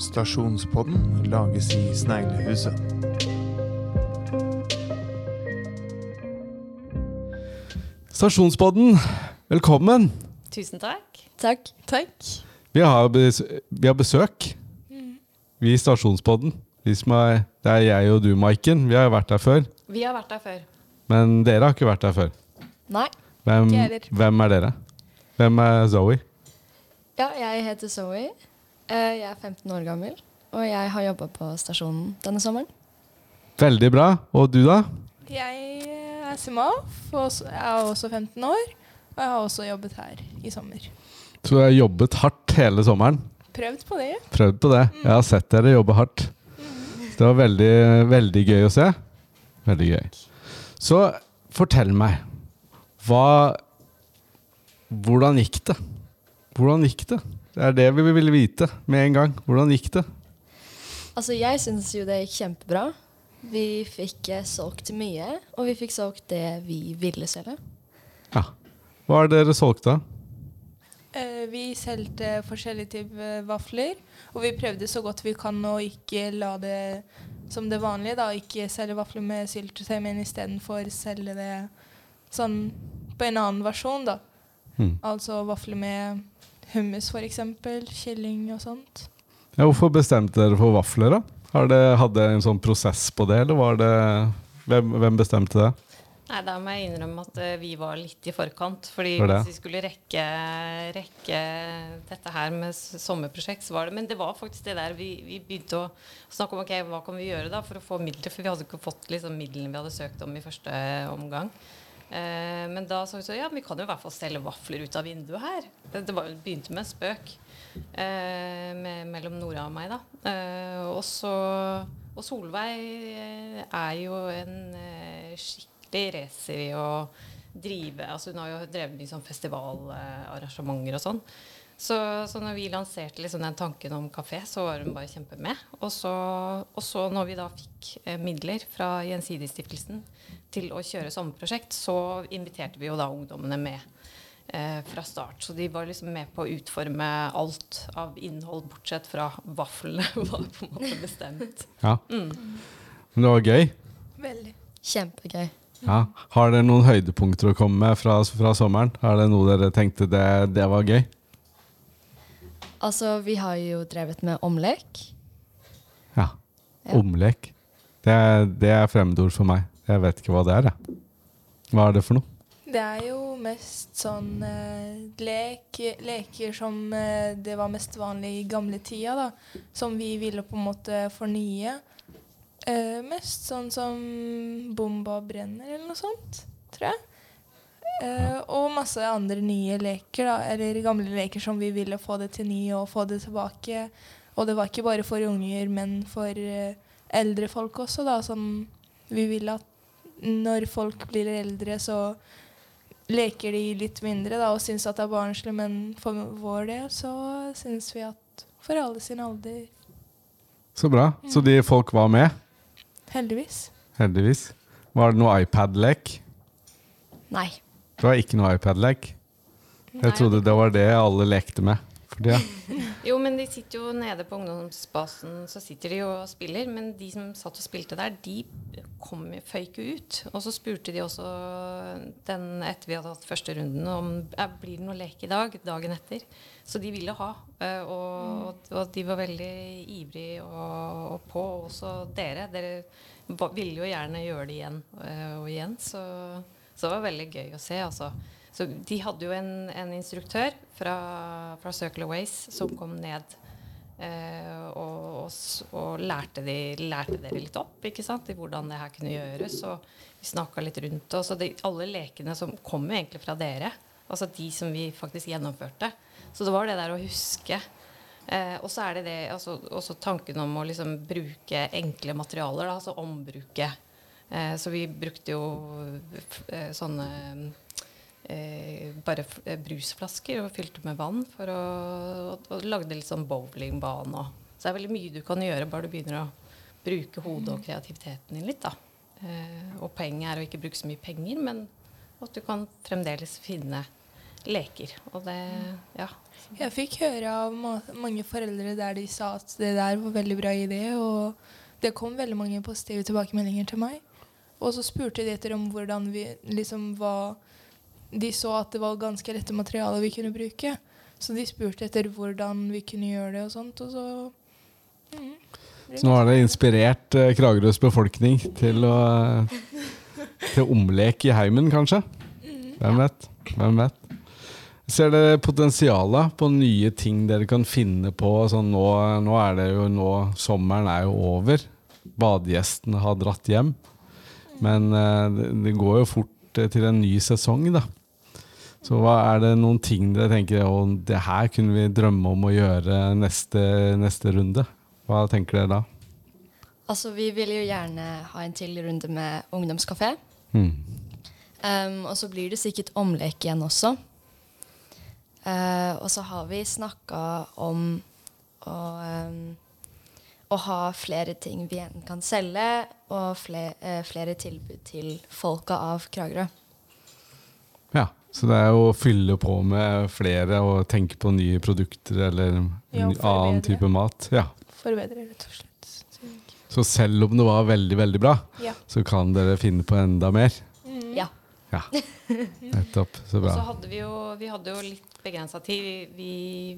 Stasjonspodden lages i Sneglehuset. Stasjonspodden, velkommen. Tusen takk. Takk. Takk. Vi har, bes vi har besøk. Vi i Stasjonspodden. Vi som er, det er jeg og du, Maiken. Vi har jo vært der før. Vi har vært der før. Men dere har ikke vært der før. Nei. Hvem, Ikke heller. hvem er dere? Hvem er Zoe? Ja, jeg heter Zoe. Eh, Jeg er 15 år gammel, og jeg har jobba på stasjonen denne sommeren. Veldig bra. Og du, da? Jeg er Simaf, og jeg er også 15 år. Og jeg har også jobbet her i sommer. Så du har jobbet hardt hele sommeren. Prøvd på det. Prøvd på det. Jeg har sett dere jobbe hardt. Det var veldig, veldig gøy å se. Veldig gøy. Så fortell meg. Hva Hvordan gikk det? Hvordan gikk det? Det er det vi ville vite med en gang. Hvordan gikk det? Altså, jeg syns jo det gikk kjempebra. Vi fikk eh, solgt mye, og vi fikk solgt det vi ville selge. Ja. Hva er det dere solgte? da? Eh, Vi solgte forskjellige typer vafler, og vi prøvde så godt vi kan å ikke la det som det vanlige, da, ikke selge vafler med syltetøy, men istedenfor selge det sånn på en annen versjon, da. Hmm. Altså vafler med hummus, f.eks., kylling og sånt. Ja, hvorfor bestemte dere for vafler, da? Har det, hadde dere en sånn prosess på det, eller var det Hvem, hvem bestemte det? Nei, Da må jeg innrømme at eh, vi var litt i forkant. fordi for hvis vi skulle rekke, rekke dette her med sommerprosjekt, så var det Men det var faktisk det der vi, vi begynte å snakke om ok, hva kan vi gjøre da for å få midler. For vi hadde ikke fått liksom, midlene vi hadde søkt om i første omgang. Eh, men da sa vi så ja, vi kan jo i hvert fall selge vafler ut av vinduet her. Det, var, begynte med en spøk eh, med, mellom Nora og meg, da. Eh, og så Og Solveig er jo en skikkelig racer i å drive Altså hun har jo drevet mye sånn festivalarrangementer og sånn. Så, så når vi lanserte liksom den tanken om kafé, så var hun bare kjempe med. Og så, og så når vi da fikk eh, midler fra Gjensidigestiftelsen til å kjøre sommerprosjekt, så inviterte vi jo da ungdommene med eh, fra start. Så de var liksom med på å utforme alt av innhold, bortsett fra vaflene var på en måte bestemt. Ja. Mm. Men det var gøy? Veldig. Kjempegøy. Ja. Har dere noen høydepunkter å komme med fra, fra sommeren? Er det noe dere tenkte det, det var gøy? Altså, vi har jo drevet med omlek. Ja. Ja. Omlek. Det, er- det er fremmedord for meg. Jeg vet ikke hva det er. Jeg. Hva er det for noe? Det er jo mest sånn eh, lek, leker som eh, det var mest vanlig i gamle tida, da. Som vi ville på en måte fornye. Eh, mest sånn som Bomba brenner eller noe sånt, tror jeg. Eh, og masse andre nye leker, da. Eller gamle leker som vi ville få det til ny og få det tilbake. Og det var ikke bare for unger, men for uh, eldre folk også, da. som vi ville at når folk blir eldre, så leker de litt mindre da, og syns at det er barnslig, men for vår del så syns vi at for alle sin alder, Så bra. Så de folk var med, heldigvis. heldigvis. Var det noe iPad-lek? Nei. Det var ikke noe iPad-lek. Jeg trodde det var det alle lekte med. Det. Jo, men de sitter jo nede på ungdomsbasen, så sitter de jo og spiller. Men de som satt og spilte der, de kom, føyk ut. Og så spurte de også den etter vi hadde hatt første runden, om det blir det noe lek i dag, dagen etter. Så de ville ha. eh, Og, og de var veldig ivrige og, og på. Også dere. Dere ville jo gjerne gjøre det igjen eh, og igjen. Så, så det var veldig gøy å se, altså. Så de hadde jo en, en instruktør fra, fra Circle Ways som kom ned eh, og, og, og lærte, de, lærte dere litt opp ikke sant, i hvordan det her kunne gjøres. Og vi snakka litt rundt det. Så de, alle lekene som kom jo egentlig fra dere. Altså de som vi faktisk gjennomførte. Så det var det der å huske. Eh, og så er det det, altså, også tanken om å liksom bruke enkle materialer, da, altså ombruke. Eh, så vi brukte jo eh, sånne eh, bare brusflasker og fylte med vann for å, og, og lagde litt sånn bowlingbane. Og, så det er veldig mye du kan gjøre bare du begynner å bruke hodet og kreativiteten din litt. da. Og poenget er å ikke bruke så mye penger, men at du kan fremdeles finne leker. Og det Ja. Jeg fikk høre av ma mange foreldre der de sa at det der var veldig bra idé, og det kom veldig mange positive tilbakemeldinger til meg. Og så spurte de etter om hvordan vi liksom var De så at det var ganske rette materialer vi kunne bruke. Så de spurte etter hvordan vi kunne gjøre det og sånt, og så mm, Så nå har det inspirert eh, Kragerøs befolkning til å Til omlek i heimen, kanskje? Hvem vet? Hvem vet? Ser dere potensialet på nye ting dere kan finne på? Sånn nå, nå er det jo nå Sommeren er jo over. Badegjestene har dratt hjem. Men eh, det, går jo fort eh, til en ny sesong, da. Så hva er det noen ting dere tenker å, det her kunne vi drømme om å gjøre neste, neste runde? Hva tenker dere da? Altså, vi vil jo gjerne ha en til runde med ungdomskafé. Mm. Um, og så blir det sikkert omlek igjen også. Uh, og så har vi snakka om å, um, å ha flere ting vi enten kan selge, og flere, flere tilbud til folka av Kragerø. Ja, så det er jo å fylle på med flere og tenke på nye produkter eller Ja, annen type mat. Ja. Forbedre, rett og slett. Så selv om det var veldig, veldig bra, Ja. så kan dere finne på enda mer. Mm. Ja. Ja, nettopp. Så Og så hadde vi jo, vi hadde jo litt begrensa tid. Vi, vi,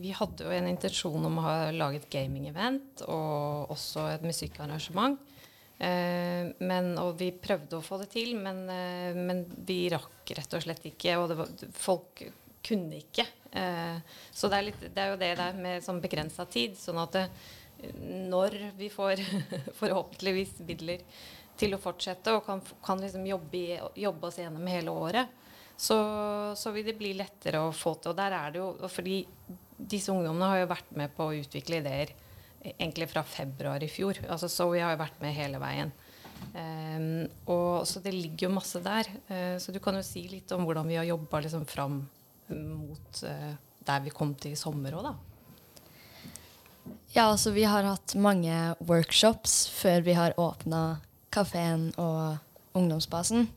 vi hadde jo en intensjon om å ha laget gaming-event og også et musikkarrangement. Eh, men, og vi prøvde å få det til, men, eh, men vi rakk rett og slett ikke. Og var, folk kunne ikke. Eh, så det er, litt, det er jo det der med sånn begrensa tid. Sånn at det, når vi får forhåpentligvis midler til å fortsette og kan, kan liksom jobbe, jobbe oss gjennom hele året, så, så vil det bli lettere å få til. Og der er det jo Fordi disse ungdommene har jo vært med på å utvikle ideer egentlig fra februar i fjor. Altså Zoe har jo vært med hele veien. Um, og Så det ligger jo masse der. Uh, så du kan jo si litt om hvordan vi har jobba liksom fram mot uh, der vi kom til i sommer òg, da. Ja, altså vi har hatt mange workshops før vi har åpna kafeen og ungdomsbasen.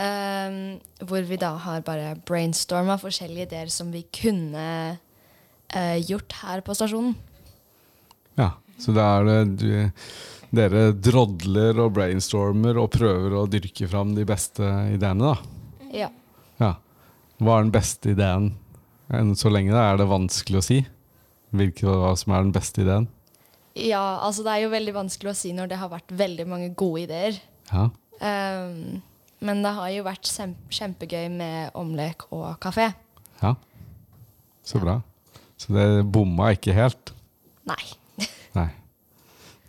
Um, hvor vi da har bare brainstorma forskjellige ideer som vi kunne uh, gjort her på stasjonen. Ja, så da er det du, dere drodler og brainstormer og prøver å dyrke fram de beste ideene, da. Ja. Ja. Hva er den beste ideen? Enn så lenge da er det vanskelig å si. Hvilke, som er den beste ideen. ja, altså det er jo veldig vanskelig å si når det har vært veldig mange gode ideer. Ja. Um, men det har jo vært kjempegøy med omlek og kafé. ja. Så bra. Så det bomma ikke helt. Nei. Nei.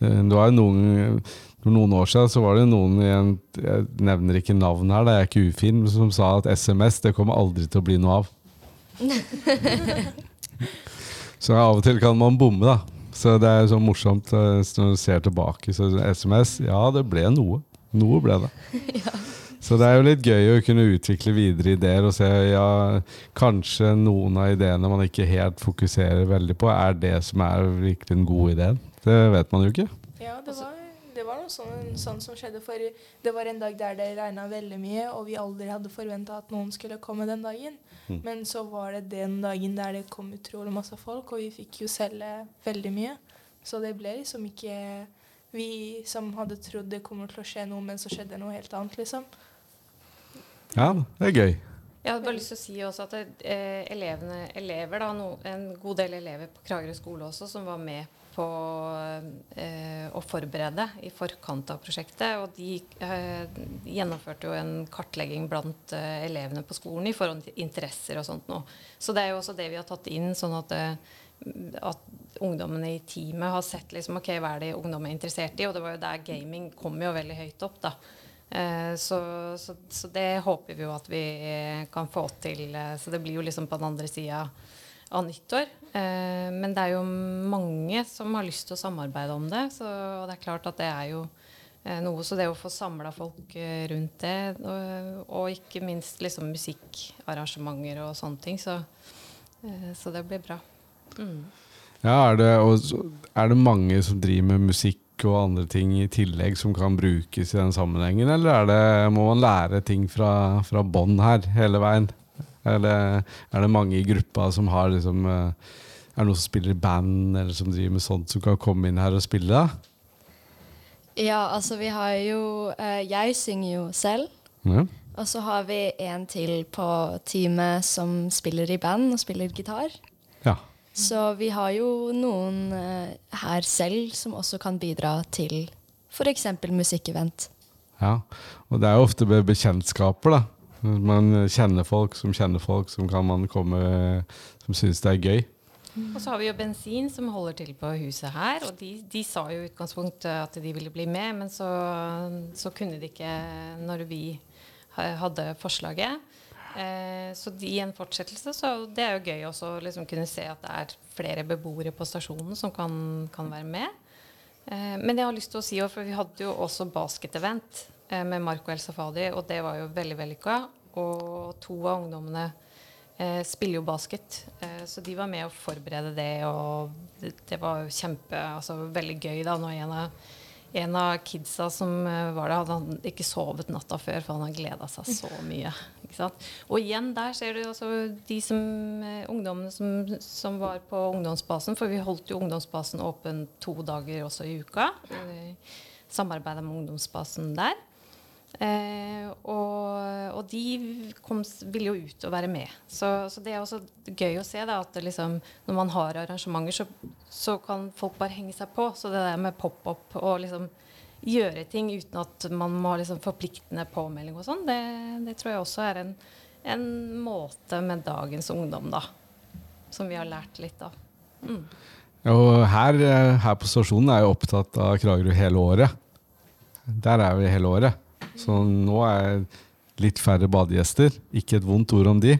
Det det var noen, for noen år siden så var det noen en, Jeg nevner ikke navn her, det er ikke ufin, som sa at SMS det kommer aldri til å bli noe av. så av og til kan man bomme, da. Så det er så morsomt eh, når du ser tilbake. Så SMS, ja, det ble noe. Noe ble det. Så det er jo litt gøy å kunne utvikle videre ideer og se ja, kanskje noen av ideene man ikke helt fokuserer veldig på, er det som er virkelig den gode ideen. Det vet man jo ikke. Ja, det var, det var noe sånn, sånn som skjedde. For det var en dag der det regna veldig mye, og vi aldri hadde forventa at noen skulle komme den dagen. Men så var det den dagen der det kom utrolig masse folk, og vi fikk jo selge veldig mye. Så det ble liksom ikke vi som hadde trodd det kommer til å skje noe, men så skjedde noe helt annet, liksom. Ja, det er gøy. Jeg hadde bare lyst til å si også at eh, elevene, elever, da, no, en god del elever på Kragerø skole også, som var med på eh, å forberede i forkant av prosjektet. Og de eh, gjennomførte jo en kartlegging blant eh, elevene på skolen i forhold til interesser og sånt noe. Så det er jo også det vi har tatt inn, sånn at, eh, at ungdommene i teamet har sett liksom, ok, hva er det ungdom er interessert i. Og det var jo der gaming kom jo veldig høyt opp. da. Eh, Så, så, så det håper vi jo at vi kan få til. eh, Så det blir jo liksom på den andre sida av nyttår. Eh, Men det er jo mange som har lyst til å samarbeide om det. Så det er klart at det er jo noe Så det å få samla folk rundt det, og, og ikke minst liksom musikkarrangementer og sånne ting, så, så det blir bra. Mm. Ja, er det, er det mange som driver med musikk og andre ting i tillegg som kan brukes i den sammenhengen, eller er det, må man lære ting fra, fra bånn her hele veien? Er det, er det mange i gruppa som har liksom eh, Er det noen som spiller i band, eller som driver med sånt, som kan komme inn her og spille? da? Ja, altså vi har jo eh, Jeg synger jo selv. Ja. Og så har vi en til på teamet som spiller i band og spiller gitar. ja. Så vi har jo noen eh, her selv som også kan bidra til f.eks. musikkevent. Ja, og det er jo ofte med bekjentskaper, da. Man kjenner folk som kjenner folk, som kan man komme Som syns det er gøy. Og så har vi jo Bensin som holder til på huset her. Og de, de sa jo i utgangspunktet at de ville bli med, men så, så kunne de ikke når vi hadde forslaget. Eh, så i en fortsettelse så det er jo gøy også å liksom kunne se at det er flere beboere på stasjonen som kan, kan være med. Eh, men jeg har lyst til å si for vi hadde jo også basketevent eh, med Marco El Safadi, og det var jo veldig vellykka. Og to av ungdommene eh, spiller jo basket, eh, så de var med å forberede det, og det, det var kjempe Altså veldig gøy da når en av, en av kidsa som eh, var der, hadde ikke sovet natta før, for han hadde gleda seg så mye. Og igjen der ser du altså de som, eh, ungdommene som, som var på ungdomsbasen, for vi holdt jo ungdomsbasen åpen to dager også i uka. Samarbeida med ungdomsbasen der. Eh, og, og de kom, ville jo ut og være med. Så, så det er også gøy å se da, at liksom, når man har arrangementer, så, så kan folk bare henge seg på. Så det der med pop-up og liksom gjøre ting uten at man må ha liksom forpliktende påmelding og sånn, det, det tror jeg også er en, en måte med dagens ungdom, da. Som vi har lært litt av. Mm. Og her, eh, her på stasjonen er jeg opptatt av Kragerø hele året. Der er vi hele året. Så nå er litt færre badegjester. Ikke et vondt ord om de.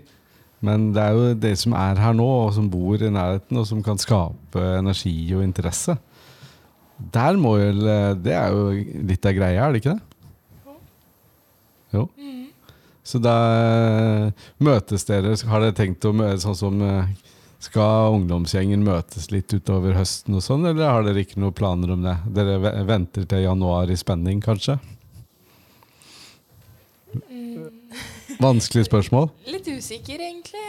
Men det er jo de som er her nå, og som bor i nærheten, og som kan skape energi og interesse. Der må jo Det er jo litt av greia, er det ikke det? Jo. Så da eh, møtes dere Har dere tenkt å møtes sånn som eh, Skal ungdomsgjengen møtes litt utover høsten og sånn, eller har dere ikke noen planer om det? Dere venter til januar i spenning, kanskje? Vanskelig spørsmål. Litt usikker, egentlig.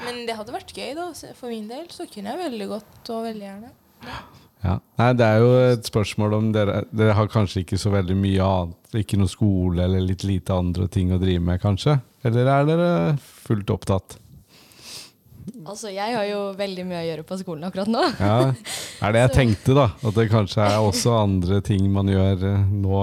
Men det hadde vært gøy, da. For min del så kunne jeg veldig godt og veldig gjerne. Ja. Nei, det er jo et spørsmål om dere Dere har kanskje ikke så veldig mye annet, ikke noe skole eller litt lite andre ting å drive med, kanskje? Eller er dere fullt opptatt? Altså, jeg har jo veldig mye å gjøre på skolen akkurat nå. Ja, er det jeg tenkte, da. At det kanskje er også andre ting man gjør eh, nå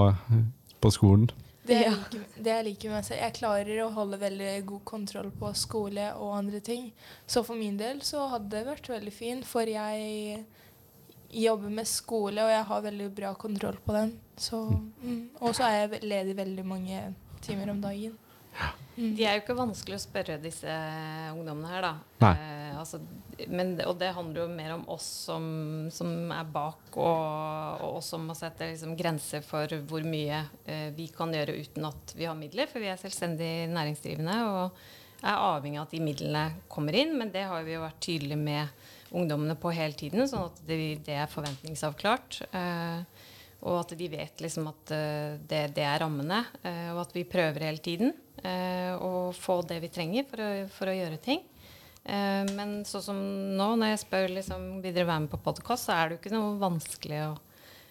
på skolen. Det jeg, liker, det jeg liker med meg selv, jeg klarer å holde veldig god kontroll på skole og andre ting. Så for min del så hadde det vært veldig fint, for jeg jobber med skole, og jeg har veldig bra kontroll på den. Så, mm. Og så er jeg ledig veldig mange timer om dagen. Mm. De er jo ikke vanskelig å spørre disse ungdommene her, da. Nei. Eh, altså, men, og det handler jo mer om oss som, som er bak, og, og oss som må sette liksom, grenser for hvor mye eh, vi kan gjøre uten at vi har midler. For vi er selvstendig næringsdrivende og er avhengig av at de midlene kommer inn. Men det har vi jo vært tydelige med ungdommene på hele tiden, sånn at det, det er forventningsavklart. Eh, og at de vet liksom at eh, det, det er rammene, eh, og at vi prøver hele tiden eh, å få det vi trenger for å, for å gjøre ting. Eh, men sånn som nå, når jeg spør liksom, vil dere være med på podkast, så er det jo ikke noe vanskelig å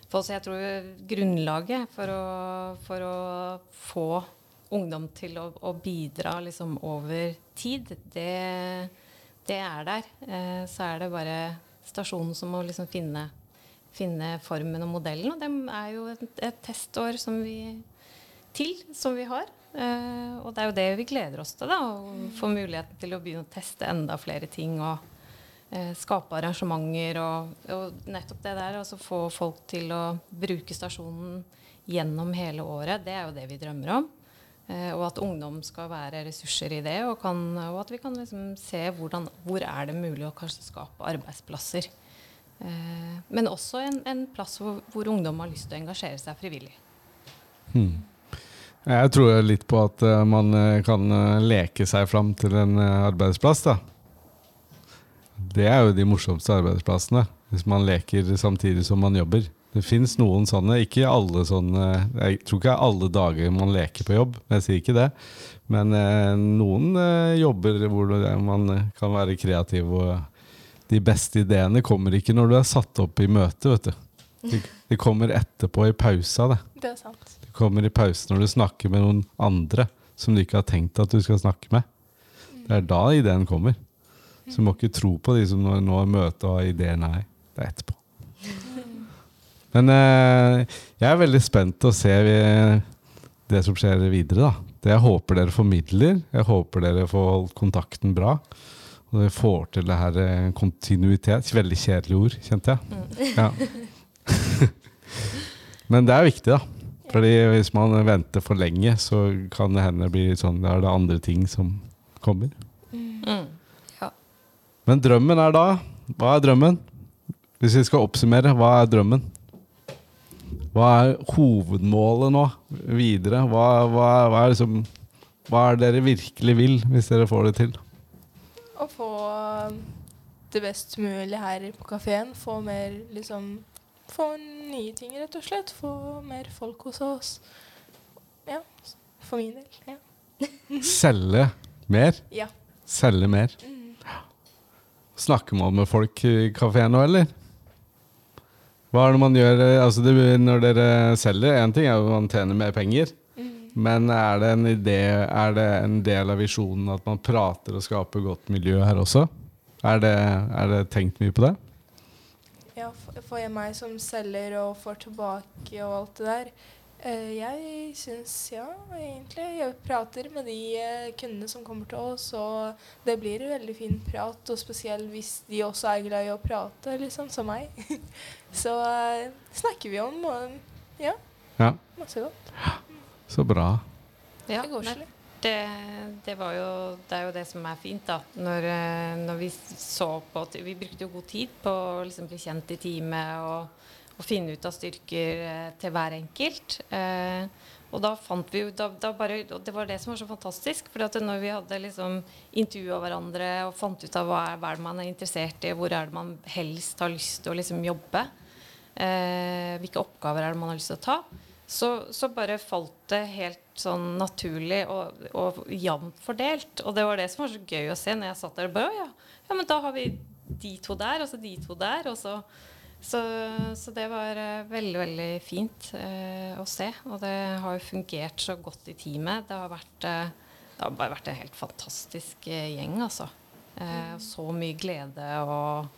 få. Så jeg tror grunnlaget for å, for å få ungdom til å, å bidra liksom, over tid, det, det er der. Eh, så er det bare stasjonen som må liksom finne finne formen og modellen. Og det er jo et, et testår som vi, til som vi har. Eh, og det er jo det vi gleder oss til. da, Å få muligheten til å begynne å teste enda flere ting. og eh, Skape arrangementer og, og nettopp det der. Altså få folk til å bruke stasjonen gjennom hele året. Det er jo det vi drømmer om. Eh, og at ungdom skal være ressurser i det. Og, kan, og at vi kan liksom se hvordan, hvor er det mulig å kanskje skape arbeidsplasser. Eh, men også en, en plass hvor, hvor ungdom har lyst til å engasjere seg frivillig. Hmm. Jeg tror litt på at uh, man eh, kan leke seg fram til en arbeidsplass, da. Det er jo de morsomste arbeidsplassene. Hvis man leker samtidig som man jobber. Det fins noen sånne. Ikke alle sånne Jeg tror ikke alle dager man leker på jobb. Jeg sier ikke det. Men eh, noen eh, jobber hvor man eh, kan være kreativ, og de beste ideene kommer ikke når du er satt opp i møte, vet du. De, de kommer etterpå i pausa, det. Det er sant. De kommer i pausen når du snakker med noen andre som du ikke har tenkt at du skal snakke med. Det er da ideen kommer. Så du må ikke tro på de som nå, nå har møte og har ideer. Nei, det er etterpå. Men eh, jeg er veldig spent til å se det som skjer videre. da. Det jeg håper dere formidler. Jeg håper dere får holdt kontakten bra. Og dere får til det her eh, kontinuitet. Veldig kjedelig ord, kjente jeg. Ja. Men det er viktig, da. Fordi hvis man venter for lenge, så kan det hende bli sånn Da er det andre ting som kommer. Mm. Men drømmen er da Hva er drømmen? Hvis vi skal oppsummere, hva er drømmen? Hva er hovedmålet nå videre? Hva, hva, hva, er liksom, hva er det dere virkelig vil, hvis dere får det til? Å få det best mulig her på kafeen. Få mer liksom Få nye ting, rett og slett. Få mer folk hos oss. Ja. For min del. Ja. Selge mer? ja. Selge mer? Snakker man med folk i kafeen nå, eller? Hva er det man gjør eh, altså det, når dere selger? Én ting er at man tjener mer penger. Men er det en idé, er det en del av visjonen at man prater og skaper godt miljø her også? Er det, er det tenkt mye på det? Ja, for, meg som selger og får tilbake og alt det der Jeg syns ja, egentlig. Jeg prater med de eh, kundene som kommer til oss, og det blir en veldig fin prat. Og spesielt hvis de også er glad i å prate, liksom, som meg. Så eh, snakker vi om, og ja, Ja, masse godt. så bra. Ja, Det går slik. det, det, var jo, det er jo det som er fint, da. Når, eh, når vi så på Vi brukte jo god tid på å liksom bli kjent i teamet og, og finne ut av styrker eh, til hver enkelt. Eh, og da fant vi jo da, da bare, og Det var det som var så fantastisk. For når vi hadde liksom intervjua hverandre og fant ut av hva er, hva er det man er interessert i, hvor er det man helst har lyst til å liksom jobbe, eh, hvilke oppgaver er det man har lyst til å ta, så, så bare falt det helt sånn naturlig og, og jevnt fordelt. Og det var det som var så gøy å se når jeg satt der og bare «Å ja, ja, men da har vi de to der, og så de to der. Og så, så, så det var eh, veldig, veldig fint eh, å se. Og det har jo fungert så godt i teamet. Det har vært, eh, det har bare vært en helt fantastisk eh, gjeng, altså. Eh, så mye glede og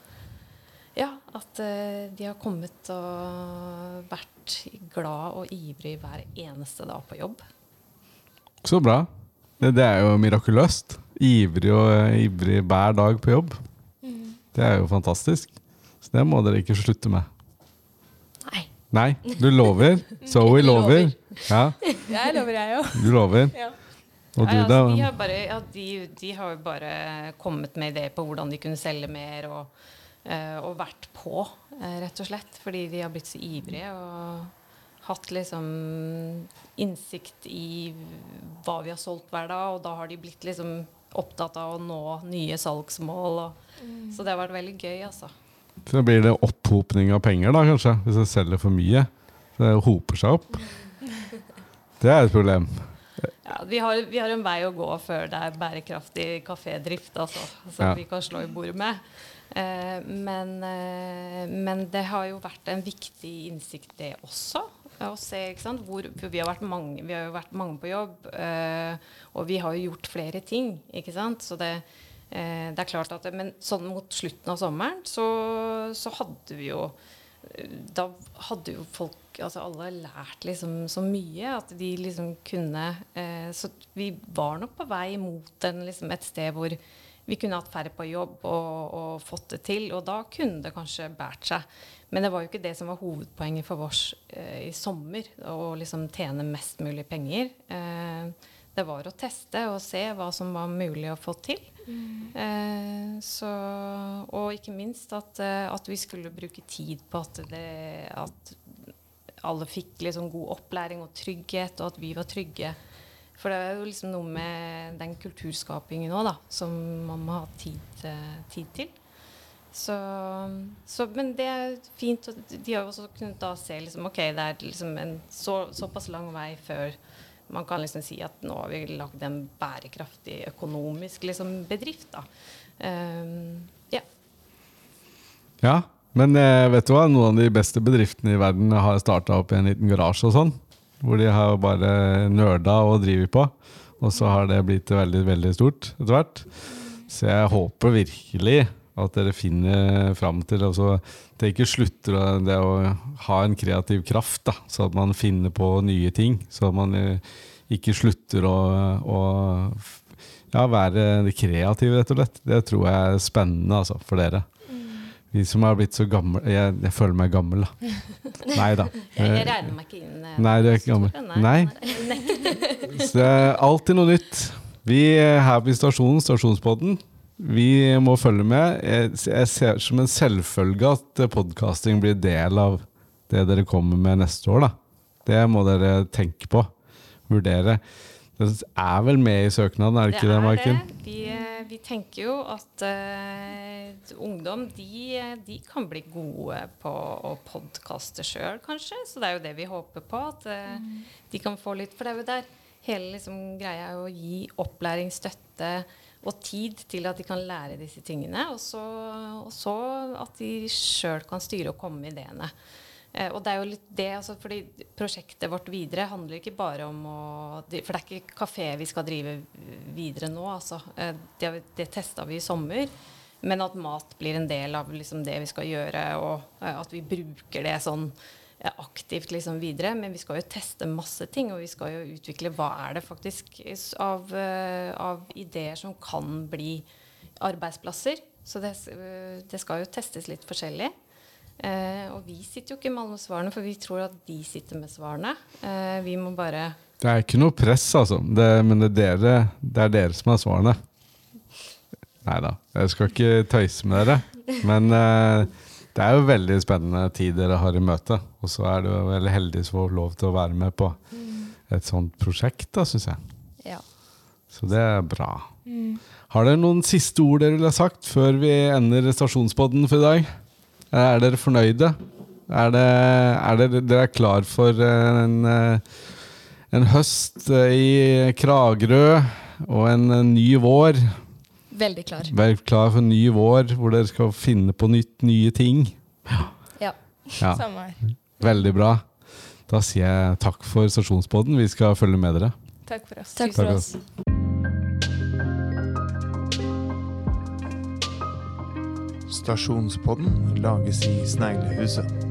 ja, at eh, de har kommet og vært glad og ivrig hver eneste dag på jobb. Så bra. Det, det er jo mirakuløst. Ivrig og ivrig hver dag på jobb. Det er jo fantastisk. Så det må dere ikke slutte med. Nei. Nei, du lover. Zoe lover. Ja, Jeg lover, jeg òg. du lover. Ja. Og du, Nei, altså, de, har bare, ja, de, de har jo bare kommet med ideer på hvordan de kunne selge mer, og, eh, og vært på, eh, rett og slett. Fordi de har blitt så ivrige og hatt liksom innsikt i hva vi har solgt hver dag, og da har de blitt liksom opptatt av å nå nye salgsmål. Og, Så det har vært veldig gøy, altså. Så blir det opphopning av penger, da, kanskje? Hvis jeg selger for mye. Så det hoper seg opp. Det er et problem. Ja, vi, har, vi har en vei å gå før det er bærekraftig kafédrift, altså, som Ja. vi kan slå i bordet med. Eh, men, eh, men det har jo vært en viktig innsikt, det også. Å se? Hvor, vi har, vært mange, vi har jo vært mange på jobb, eh, og vi har jo gjort flere ting. ikke sant? Så det, det er klart at Men sånn mot slutten av sommeren så, så hadde vi jo da hadde jo folk altså alle lært liksom så mye at de liksom kunne eh, Så vi var nok på vei mot en, liksom et sted hvor vi kunne hatt færre på jobb og, og fått det til. Og da kunne det kanskje båret seg. Men det var jo ikke det som var hovedpoenget for oss eh, i sommer. Å liksom tjene mest mulig penger. Eh, det var å teste og se hva som var mulig å få til. Eh, så, og ikke minst at, eh, at vi skulle bruke tid på at, det, at alle fikk liksom god opplæring og trygghet, og at vi var trygge. For det er jo liksom noe med den kulturskapingen òg, da, som man må ha tid, eh, tid til. Så, så, men det er fint. De har jo også kunnet da se liksom, ok, det er liksom en så, såpass lang vei før man kan liksom si at nå har vi lagd en bærekraftig økonomisk liksom, bedrift. da. Um, ja. Ja, men eh, vet du hva? Noen av de beste bedriftene i verden har starta opp i en liten garasje og sånn. Hvor de har bare nerda og driver på. Og så har det blitt veldig, veldig stort etter hvert. Så jeg håper virkelig at dere finner fram til altså, Det ikke slutter det å ha en kreativ kraft, da, så at man finner på nye ting. Så at man eh, ikke slutter å, å ja, være kreativ, rett og slett. Det tror jeg er spennende altså, for dere. Vi som har blitt så gamle Jeg, jeg føler meg gammel, da. Nei da. Jeg, jeg regner meg ikke inn. eh, Nei, du er ikke gammel. Nei. Nei. Så det er alltid noe nytt. Vi her på stasjonen, Stasjonspodden, vi må følge med. Jeg, jeg ser som en selvfølge at podkasting blir del av det dere kommer med neste år. da. Det må dere tenke på. Vurdere. Det er vel med i søknaden, er det ikke det, Maiken? Vi, eh, vi tenker jo at uh, ungdom de, de kan bli gode på å podkaste sjøl, kanskje. Så det er jo det vi håper på. At eh, de kan få litt For det er jo der hele liksom, greia er å gi opplæring, støtte og tid til at de kan lære disse tingene. Og så, og så at de sjøl kan styre og komme med ideene. Eh, og det er jo litt det, altså, fordi Prosjektet vårt videre handler ikke bare om å For det er ikke kafé vi skal drive videre nå. Altså. Eh, det det testa vi i sommer. Men at mat blir en del av liksom, det vi skal gjøre, og eh, at vi bruker det sånn aktivt liksom, videre. Men vi skal jo teste masse ting, og vi skal jo utvikle hva er det faktisk av, eh, av ideer som kan bli arbeidsplasser. Så det, eh, det skal jo testes litt forskjellig. Eh, og vi sitter jo ikke med alle svarene, for vi tror at de sitter med svarene. Eh, vi må bare Det er ikke noe press, altså. Det, men det er, dere, det er dere som har svarene. Nei da, jeg skal ikke tøyse med dere. Men eh, det er jo veldig spennende tid dere har i møte. Og så er du veldig heldig som får lov til å være med på et sånt prosjekt, da, syns jeg. Ja. Så det er bra. Har dere noen siste ord dere vil ha sagt før vi ender stasjonspodden for i dag? Er dere fornøyde? Er, det, er dere, dere er klar for en, en høst i Kragerø og en ny vår? Veldig klar. Vær klar for en ny vår hvor dere skal finne på nytt, nye ting. Ja. Ja, Samme her. Veldig bra. Da sier jeg takk for stasjonspodden. Vi skal følge med dere. Takk for oss. Takk for oss. Stasjonspodden lages i Sneglehuset.